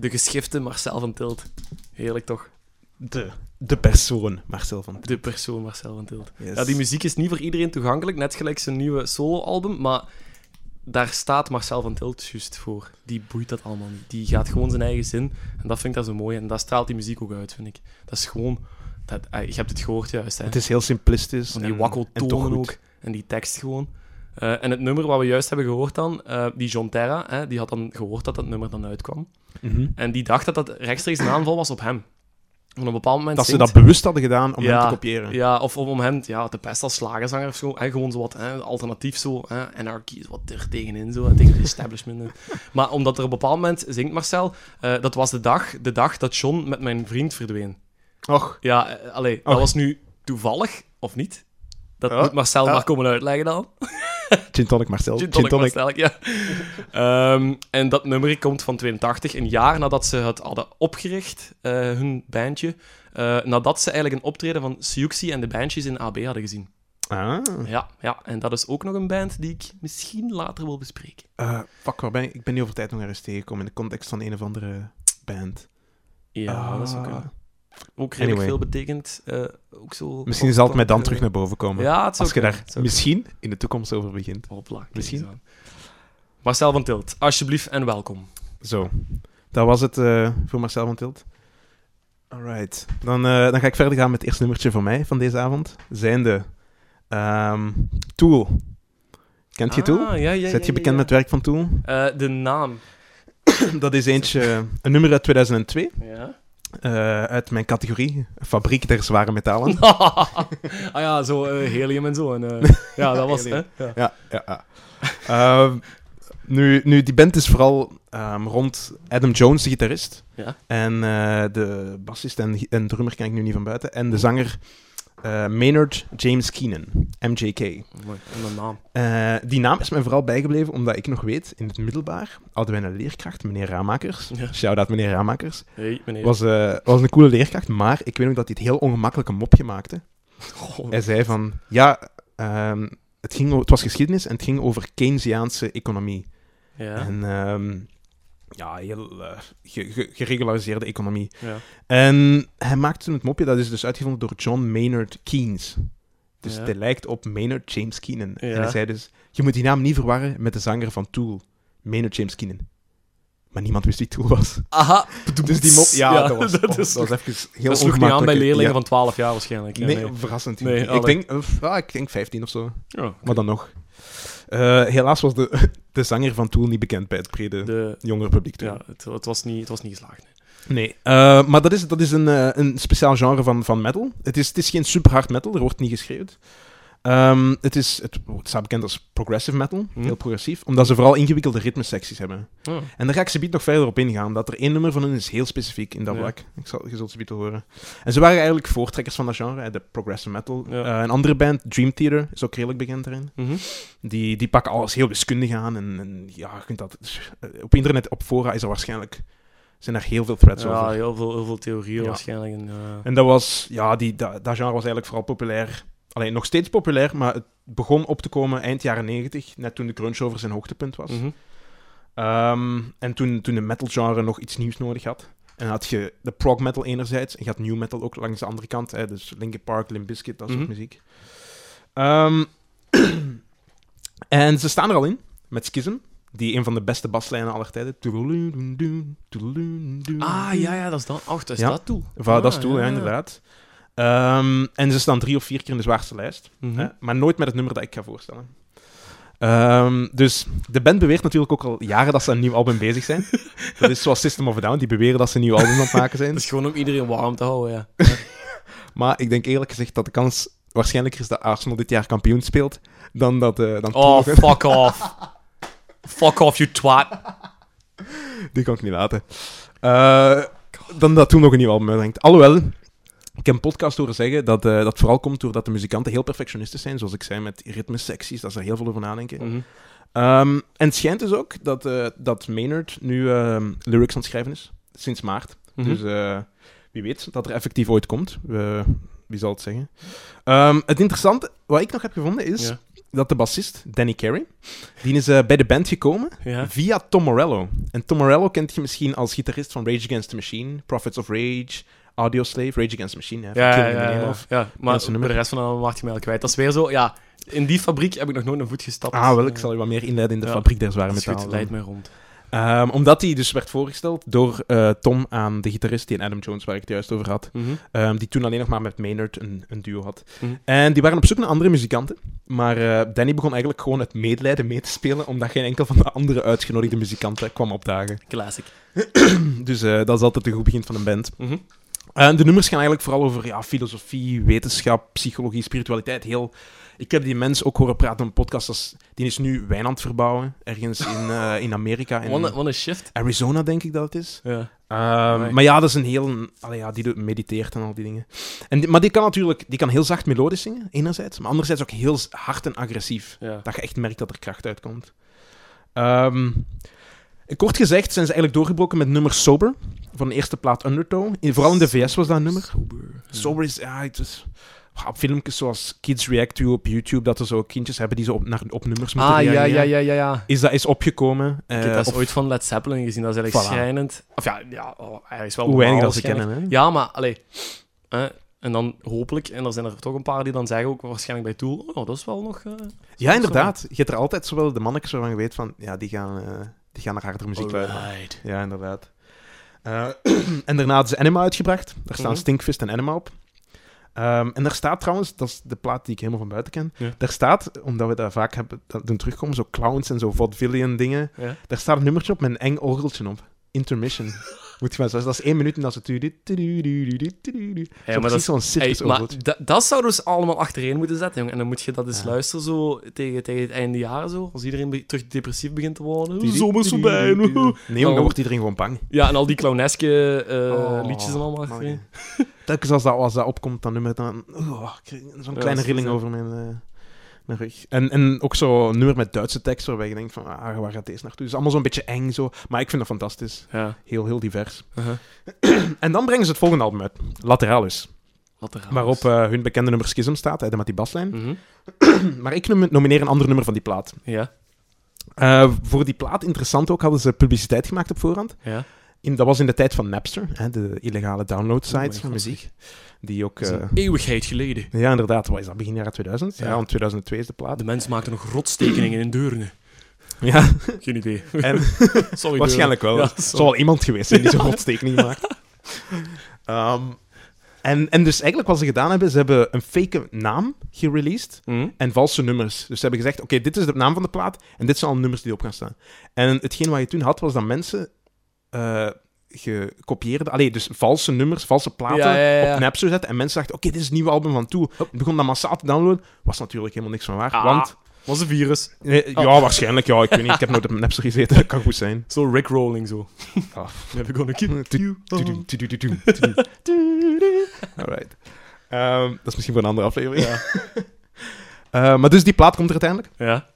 De geschifte Marcel van Tilt. Heerlijk toch? De, de persoon, Marcel van Tilt. De persoon Marcel van Tilt. Yes. Ja, die muziek is niet voor iedereen toegankelijk, net gelijk zijn nieuwe soloalbum, maar daar staat Marcel van Tilt juist voor. Die boeit dat allemaal niet. Die gaat gewoon zijn eigen zin. En dat vind ik daar zo mooi. En dat straalt die muziek ook uit, vind ik. Dat is gewoon... Dat, eh, je hebt het gehoord juist, hè. Het is heel simplistisch. Van die en- wakkeltonen ook. En die tekst gewoon. Eh, en het nummer wat we juist hebben gehoord dan, eh, die John Terra, hè, die had dan gehoord dat dat nummer dan uitkwam. Mhm. En die dacht dat dat rechtstreeks een aanval was op hem. Op een bepaald moment Dat ze dat bewust hadden gedaan om hem te kopiëren. Ja, of om om hem ja, te pesten als slagerzanger of zo. Hè, gewoon zo wat hè, alternatief zo. Hè, anarchy is wat er tegenin, zo, tegen het establishment. maar omdat er op een bepaald moment, zingt Marcel, eh, dat was de dag, de dag dat John met mijn vriend verdween. Och, Ja, allee, dat was nu toevallig, of niet? Dat Ja, moet Marcel ja. maar komen uitleggen dan. gin tonic Marcel. Gin tonic Marcel, ja. Ehm, en dat nummer komt van 82, een jaar nadat ze het hadden opgericht, eh, hun bandje. eh, nadat ze eigenlijk een optreden van Siouxsie en de Banshees in AB hadden gezien. Ah. Ja, ja, en dat is ook nog een band die ik misschien later wil bespreken. Eh, fuck, waar ben ik? Ik ben niet over tijd nog ergens tegengekomen in de context van een of andere band. Ja, Ah. dat is ook, een, ook redelijk Anyway. veel betekend. eh, ook zo Misschien zal het mij dan terug naar boven komen. Ja, het als je daar misschien in de toekomst over begint. Hopla, Misschien. Marcel van Tilt, alsjeblieft en welkom. Zo, dat was het eh, voor Marcel van Tilt. Alright, dan, eh, dan ga ik verder gaan met het eerste nummertje van mij van deze avond. Zijnde ehm, Tool. Kent je Tool? Ah, ja, ja, Zet je bekend ja. met het werk van Tool? De naam. Dat is eentje, een nummer uit 2002, Ja. Eh, uit mijn categorie, Fabriek der Zware Metalen. ah ja, zo eh, helium en zo. En, eh, ja, dat was het. hè? Ja. Ja, ja, ja. Ehm, nu, nu, die band is vooral ehm, rond Adam Jones, de gitarist. Ja. En de bassist en, en drummer ken ik nu niet van buiten. En de zanger eh, Maynard James Keenan, MJK. Mooi, en een naam. Eh, die naam is mij vooral bijgebleven omdat ik nog weet, in het middelbaar hadden wij een leerkracht, meneer Ramakers. Ja. Shout-out meneer Ramakers. Hey, meneer. Was, eh, was een coole leerkracht, maar ik weet nog dat hij het heel ongemakkelijk een mopje maakte. Hij zei van, ja, ehm, het, ging, het was geschiedenis en het ging over Keynesiaanse economie. ja. En ehm, ja, heel eh, ge- ge- geregulariseerde economie. ja. En hij maakte toen het mopje, dat is dus uitgevonden door John Maynard Keynes. Dus Ja. hij lijkt op Maynard James Keenan. En hij zei dus, je moet die naam niet verwarren met de zanger van Tool, Maynard James Keenan. Maar niemand wist wie Tool was. Aha. Dus die mop, ja, dat was, dat, oh, is, dat was even heel dat sloeg niet aan bij leerlingen van 12 jaar waarschijnlijk. Nee, nee. verrassend. Nee, ik, alle- denk, eh, ja, ik denk 15 of zo. Ja, Maar dan nog. Eh, helaas was de, de zanger van Tool niet bekend bij het brede de, jongere publiek. toen. ja, het, het, was niet, het was niet geslaagd. nee. Nee, eh, maar dat is, dat is een, eh, een speciaal genre van, van metal. Het is, het is geen super hard metal, er wordt niet geschreeuwd. Ehm, het, is, het, het staat bekend als progressive metal, Hm. heel progressief, omdat ze vooral ingewikkelde ritmesecties hebben. Oh. En daar ga ik ze nog verder op ingaan, dat er één nummer van hen is heel specifiek in dat Ja. vlak. Ik zal, je zult ze bieden horen. En ze waren eigenlijk voortrekkers van dat genre, hè, de progressive metal. Ja. Eh, een andere band, Dream Theater, is ook redelijk bekend erin. Mhm. Die, die pakken alles heel wiskundig aan. En, en ja, je kunt dat, eh, op internet, op fora is er waarschijnlijk zijn er heel veel threads Ja, over. heel veel, heel veel theorieën Ja. waarschijnlijk. En, eh, En dat was, ja, die, dat, dat genre was eigenlijk vooral populair. Alleen nog steeds populair, maar het begon op te komen eind jaren 90, net toen de grunge over zijn hoogtepunt was. mhm. Ehm, en toen, toen de metal genre nog iets nieuws nodig had. En dan had je de prog metal enerzijds, en je had new metal ook langs de andere kant. Hè, dus Linkin Park, Limp Bizkit, dat soort Mhm. muziek. Ehm, en ze staan er al in, met Schism, die een van de beste baslijnen aller tijden. Ah, ja, ja, dat is dat. Ach, dat is Ja. dat toe. Va, dat is Ah, toe, ja, inderdaad. Ehm, en ze staan drie of vier keer in de zwaarste lijst. Mhm. Hè, maar nooit met het nummer dat ik ga voorstellen. Ehm, dus de band beweert natuurlijk ook al jaren dat ze een nieuw album bezig zijn. dat is zoals System of a Down, die beweren dat ze een nieuw album aan het maken zijn. Dat is gewoon om iedereen warm te houden, ja. Maar ik denk eerlijk gezegd dat de kans waarschijnlijker is dat Arsenal dit jaar kampioen speelt dan dat... eh dan Oh, fuck off. fuck off, you twat. Die kan ik niet laten. Eh, dan dat toen nog een nieuw album uitbrengt. Alhoewel, ik heb een podcast horen zeggen dat eh, dat vooral komt doordat de muzikanten heel perfectionistisch zijn. Zoals ik zei, met ritmesecties, dat ze er heel veel over nadenken. Ehm, en het schijnt dus ook dat, eh, dat Maynard nu ehm, lyrics aan het schrijven is. Sinds maart. Mhm. Dus eh, wie weet dat er effectief ooit komt. We- wie zal het zeggen? Ehm, het interessante wat ik nog heb gevonden is... Ja. dat de bassist, Danny Carey, die is bij de band gekomen Ja. via Tom Morello. En Tom Morello kent je misschien als gitarist van Rage Against the Machine, Prophets of Rage, Audio Slave, Rage Against the Machine, hè, Ja, ja, Killing ja, the Name ja, of. ja. maar de rest van de album maakt je mij al kwijt. Dat is weer zo, ja, in die fabriek heb ik nog nooit een voet gestapt. Ah, wel, ik zal je wat meer inleiden in de fabriek der zware dat metalen. leid mij rond. Ehm, omdat hij dus werd voorgesteld door eh, Tom aan de gitarist die in Adam Jones, waar ik het juist over had. Mhm. Ehm, die toen alleen nog maar met Maynard een, een duo had. Mhm. En die waren op zoek naar andere muzikanten. Maar eh, Danny begon eigenlijk gewoon het medelijden mee te spelen, omdat geen enkel van de andere uitgenodigde muzikanten kwam opdagen. Classic. Dus eh, dat is altijd een goed begin van een band. Mhm. En de nummers gaan eigenlijk vooral over ja, filosofie, wetenschap, psychologie, spiritualiteit. Heel... Ik heb die mens ook horen praten op een podcast. als- Die is nu wijn aan het verbouwen, ergens in, eh, in Amerika. In wat een shift. Arizona, denk ik dat het is. Ja. Ehm, Right. Maar ja, dat is een heel... Allee, ja, die doet- mediteert en al die dingen. En die- maar die kan natuurlijk die kan heel zacht melodisch zingen, enerzijds. Maar anderzijds ook heel hard en agressief. Ja. Dat je echt merkt dat er kracht uitkomt. Ehm, kort gezegd zijn ze eigenlijk doorgebroken met nummer Sober. Van de eerste plaat Undertow. In- Vooral in de VS was dat een nummer. Sober. Ja. Sober is... Ja, het is... Op filmpjes zoals Kids React to op YouTube, dat er zo kindjes hebben die zo op, naar, op nummers moeten Ah, ja, ja, ja, ja, ja. Is dat is opgekomen. Ik heb eh, dat of ooit van Led Zeppelin gezien. Dat is eigenlijk Voilà. schrijnend. Of ja, ja oh, hij is wel hoe weinig dat ze kennen. Hè? Ja, maar, allee. en dan hopelijk, en er zijn er toch een paar die dan zeggen ook waarschijnlijk bij Tool, oh, dat is wel nog... eh, Ja, inderdaad. Je hebt er altijd zowel de mannetjes waarvan je weet van, ja, die gaan, eh, die gaan naar hardere muziek luisteren. Ja, inderdaad. Eh, en daarna hadden ze Enema uitgebracht. Daar staan Mhm. Stinkfist en Enema op. Ehm, en daar staat trouwens, dat is de plaat die ik helemaal van buiten ken, Ja. daar staat, omdat we daar vaak hebben dat doen terugkomen, zo clowns en zo vaudevillian dingen, Ja. daar staat een nummertje op met een eng orgeltje op. Intermission. Moet je maar zo, dat is één minuut en dan zo... tudu. Zo maar dat zo'n circus maar orgeltje. da- dat zouden ze allemaal achtereen moeten zetten, jong. En dan moet je dat eens Ja. luisteren zo tegen, tegen het einde jaar, zo. Als iedereen be- terug depressief begint te worden. Zomer voorbij. tudu. Nee, jong, Oh. dan wordt iedereen gewoon bang. Ja, en al die clowneske eh, Oh, liedjes en allemaal ja. Telkens als dat, als dat opkomt, dat nummer, dan... Oh, zo'n Ja, kleine rilling zo. over mijn, En, en ook zo'n nummer met Duitse tekst, waarbij je denkt van, ah, waar gaat deze naartoe? Het is allemaal zo'n beetje eng, zo. Maar ik vind dat fantastisch. Ja. Heel, heel divers. Uh-huh. En dan brengen ze het volgende album uit. Lateralis. Lateralis. Waarop eh, hun bekende nummer Schism staat, hè, met die baslijn. Mhm. Maar ik nom- nomineer een ander nummer van die plaat. Ja. Eh, voor die plaat, interessant ook, hadden ze publiciteit gemaakt op voorhand. Ja. In, dat was in de tijd van Napster, hè, de illegale download Oh van muziek. Die ook... Dat is eh, eeuwigheid geleden. ja, inderdaad. Wat is dat? Begin jaren 2000? Ja, Ja. want 2002 is de plaat. De mens maakte nog rotstekeningen in Deurne. Ja, Geen idee. en Sorry, waarschijnlijk wel. Ja, Er zal wel iemand geweest zijn die zo'n rotstekening maakt. Ehm, en, en dus eigenlijk wat ze gedaan hebben, ze hebben een fake naam gereleased Deurne. en valse nummers. Dus ze hebben gezegd, oké, dit is de naam van de plaat en dit zijn alle nummers die erop gaan staan. En hetgeen wat je toen had, was dat mensen eh gekopieerd... Allee, dus valse nummers, valse platen Ja, ja, ja. op Napster zetten. En mensen dachten, oké, dit is het nieuwe album van Toe. Het begon dat massaal te downloaden. Was natuurlijk helemaal niks van waar. Ah. Want, Was een virus. Oh. ja, waarschijnlijk. Ja, ik weet niet. Ik heb nooit op Napster gezeten. Dat kan goed zijn. Zo Rickrolling zo. Ah. Never gonna keep you. Alright. Dat is misschien voor een andere aflevering. Ja. Eh, maar dus die plaat komt er uiteindelijk. Ja.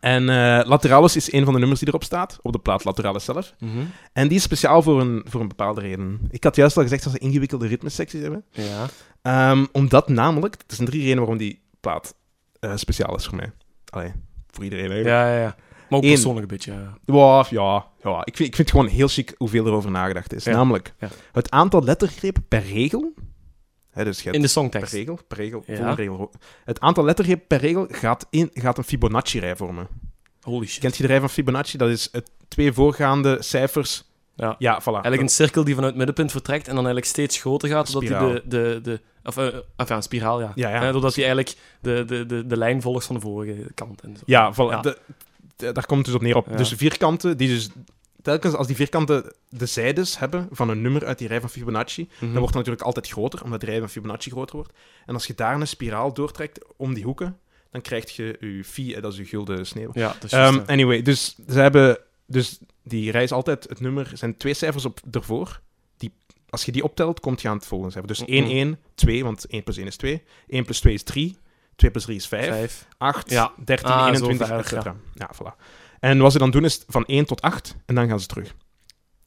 En eh, Lateralis is een van de nummers die erop staat. Op de plaat Lateralis zelf. Mhm. En die is speciaal voor een, voor een bepaalde reden. Ik had juist al gezegd dat ze ingewikkelde ritmesecties hebben. Ja. Ehm, omdat namelijk... Er zijn drie redenen waarom die plaat eh, speciaal is voor mij. Allee, voor iedereen eigenlijk. Ja, ja, ja. Maar ook Eén. persoonlijk een beetje. ja. Ja, ja, ja. Ik, vind, ik vind het gewoon heel chic hoeveel erover nagedacht is. Ja. Namelijk, Ja. het aantal lettergrepen per regel... Dus In de per songtekst. regel, per regel, Ja. volgende regel. Het aantal lettergrepen per regel gaat, in, gaat een Fibonacci-rij vormen. Holy shit. Kent je de rij van Fibonacci? Dat is het twee voorgaande cijfers. Ja. Ja, voilà. Eigenlijk een cirkel die vanuit het middenpunt vertrekt en dan eigenlijk steeds groter gaat, zodat hij Spiraal. de, de, de... Of, eh, of ja, een spiraal, ja. Ja, ja. Doordat hij eigenlijk de, de, de, de lijn volgt van de vorige kant. En zo. Ja, voilà. Ja. De- de- daar komt het dus op neer op. Dus vierkanten, die dus... Telkens als die vierkanten de zijdes hebben van een nummer uit die rij van Fibonacci, Mhm. dan wordt het natuurlijk altijd groter, omdat de rij van Fibonacci groter wordt. En als je daar een spiraal doortrekt om die hoeken, dan krijg je je phi, dat is je gulden sneeuw. Ja, dat is juist, Ehm, ja. anyway, dus ze hebben... Dus die rij is altijd het nummer... Er zijn twee cijfers op ervoor. Die, als je die optelt, komt je aan het volgende cijfer. Dus Mhm. 1, 1, 2, want 1 plus 1 is 2. 1 plus 2 is 3. 2 plus 3 is 5. Vijf. 8, Ja. 13, Ah, zo 21, ver, et cetera. Ja. voilà. En wat ze dan doen is van 1 tot 8 en dan gaan ze terug.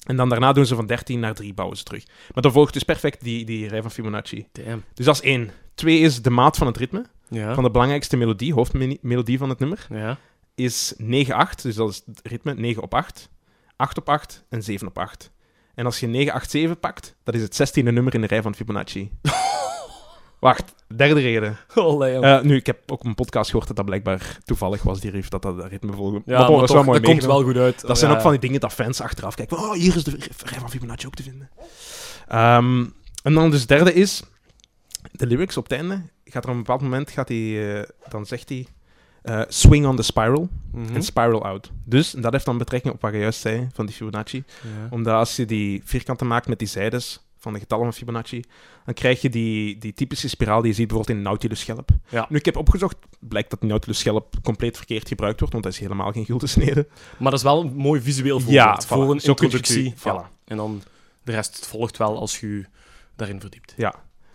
En dan daarna doen ze van 13 naar 3 bouwen ze terug. Maar dan volgt dus perfect die, die rij van Fibonacci. Damn. Dus dat is 1. 2 is de maat van het ritme. Ja. van de belangrijkste melodie, hoofdmelodie van het nummer, ja. is 9-8. Dus dat is het ritme 9 op 8, 8 op 8 en 7 op 8. En als je 9-8-7 pakt, dat is het 16e nummer in de rij van Fibonacci. Wacht, derde reden. Eh, nu, ik heb ook een podcast gehoord dat dat blijkbaar toevallig was, die riff, dat dat ritme volgde. ja, maar bon, maar dat toch, wel mooi dat komt wel goed uit. Dat zijn Ja, ook van die dingen dat fans achteraf kijken. Oh, hier is de rij van Fibonacci ook te vinden. Ehm, en dan dus derde is... De lyrics op het einde. Gaat er op een bepaald moment... Gaat hij, eh, dan zegt hij... eh, swing on the spiral Mhm. en spiral out. Dus, en dat heeft dan betrekking op wat je juist zei van die Fibonacci. Omdat als je die vierkanten maakt met die zijdes van de getallen van Fibonacci, dan krijg je die, die typische spiraal die je ziet bijvoorbeeld in Nautilus-schelp. Ja. Nu, ik heb opgezocht, blijkt dat Nautilus-schelp compleet verkeerd gebruikt wordt, want dat is helemaal geen gulden snede. Maar dat is wel een mooi visueel voorbeeld Ja, voilà. voor een Zo introductie. Voilà. En dan de rest volgt wel als je daarin verdiept. Ja,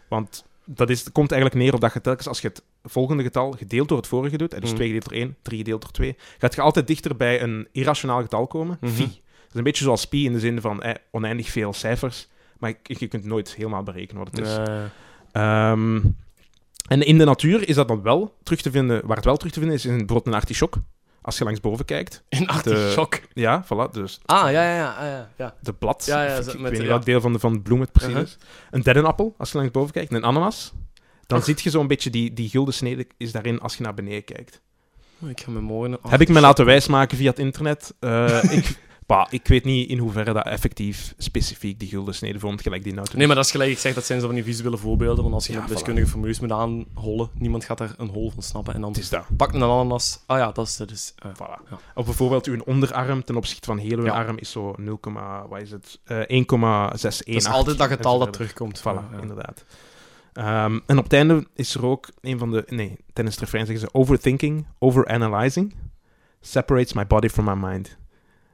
want dat is, komt eigenlijk neer op dat je telkens als je het volgende getal gedeeld door het vorige doet, hè, dus Mm. 2 gedeeld door 1, 3 gedeeld door 2, gaat je altijd dichter bij een irrationaal getal komen, Mhm. phi. Dat is een beetje zoals pi in de zin van eh, oneindig veel cijfers, maar je, je kunt nooit helemaal berekenen wat het is. Eh, Ehm, en in de natuur is dat dan wel terug te vinden, waar het wel terug te vinden is, in bijvoorbeeld een artichok. Als je langs boven kijkt. in artichok. Ja, voilà. Dus Ah, ja, ja, ja. ah, ja, de blad. Ja, ja, ik, met weet niet ja. welk deel van de, van de bloem het precies Uh-huh. is. Een dennenappel, als je langs boven kijkt. Een ananas. Dan zie je zo'n beetje die, die gulden snede is daarin als je naar beneden kijkt. Ik ga me morgen... Heb ik me laten wijsmaken via het internet. Eh, ik, bah, ik weet niet in hoeverre dat effectief specifiek die gulden snede vormt, gelijk die nou Nee, maar dat is gelijk. Ik zeg, dat zijn zo van die visuele voorbeelden. Want als je Ja, met voilà. wiskundige formules moet aanhollen, niemand gaat daar een hol van snappen. En dan Het is dat. pak een ananas. Ah ja, dat is het. Dus, eh, Voilà. Ja. Of bijvoorbeeld uw onderarm ten opzichte van heel uw Ja. arm is zo 0, wat is het? Eh 1,618. dat is altijd dat getal dat terugkomt. Voilà, inderdaad. Ehm, en op het einde is er ook een van de... Nee, tijdens het refrein zeggen ze... Overthinking, overanalyzing, separates my body from my mind.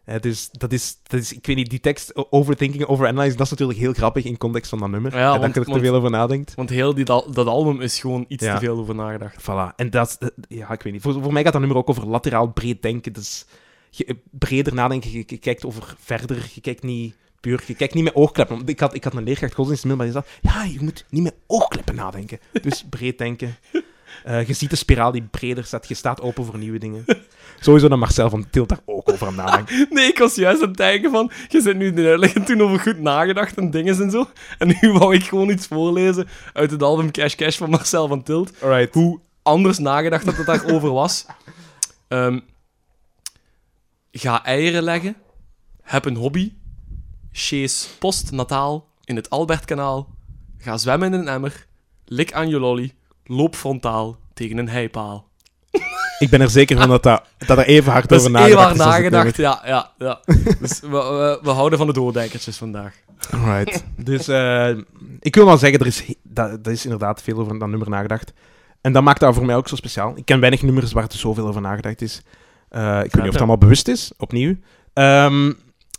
Eh, dus dat is, dat is... Ik weet niet, die tekst, overthinking, overanalyzing, dat is natuurlijk heel grappig in context van dat nummer. Ja, en dat je er te veel over nadenkt. Want heel die, dat, album is gewoon iets Ja. te veel over nagedacht. Voilà. En dat is... eh, Ja, ik weet niet. Voor, voor mij gaat dat nummer ook over lateraal breed denken. Dus je, eh, breder nadenken. Je, je kijkt over verder. Je kijkt niet puur... Je kijkt niet met oogkleppen. Want Ik had, ik had een leerkracht godsdienst middelbaar die zei... Ja, je moet niet met oogkleppen nadenken. Dus breed denken. Eh, je ziet de spiraal die breder staat. Je staat open voor nieuwe dingen. Sowieso dat Marcel van Tilt daar ook over aan nadenken. Nee, ik was juist aan het denken van... Je zit nu in de uitleg toen over goed nagedacht en dingen en zo. En nu wou ik gewoon iets voorlezen uit het album Cash Cash van Marcel van Tilt. Alright. Hoe anders nagedacht dat het daarover was. Ehm, ga eieren leggen. Heb een hobby. Chase postnataal in het Albertkanaal. Ga zwemmen in een emmer. Lik aan je lolly. Loop frontaal tegen een heipaal. Ik ben er zeker van dat, dat, dat er even hard Dat over nagedacht hard is. als het nagedacht, ja, ja, ja. Dus we, we, we houden van de doordijkertjes vandaag. Alright. Dus eh, ik wil wel zeggen, er is, dat, is inderdaad veel over dat nummer nagedacht. En dat maakt dat voor mij ook zo speciaal. Ik ken weinig nummers waar er zoveel over nagedacht is. Eh, ik weet niet of het allemaal bewust is, opnieuw. Ehm,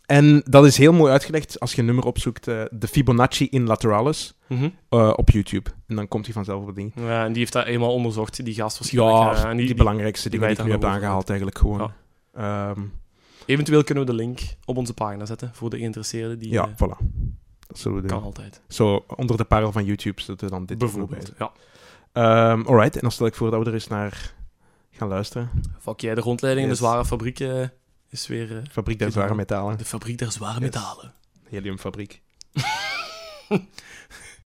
en dat is heel mooi uitgelegd als je een nummer opzoekt, eh, de Fibonacci in Lateralis, Mhm. eh, op YouTube. En dan komt hij vanzelf op het ding. Ja, en die heeft dat eenmaal onderzocht, die gast waarschijnlijk. Ja, eh, en die, die, belangrijkste dingen die weet ik nu heb aangehaald eigenlijk gewoon. Ja. Ja, Eventueel kunnen we de link op onze pagina zetten voor de geïnteresseerden. Die ja voilà. Dat zullen we doen. kan altijd. Zo, onder de parel van YouTube zetten we dan dit Bijvoorbeeld. Ja. Ehm, alright, en dan stel ik voor dat we er eens naar gaan luisteren. Fuck jij, de rondleiding in de zware fabriek is weer eh, Fabriek der zware metalen. de fabriek der zware Yes. metalen. Heliumfabriek.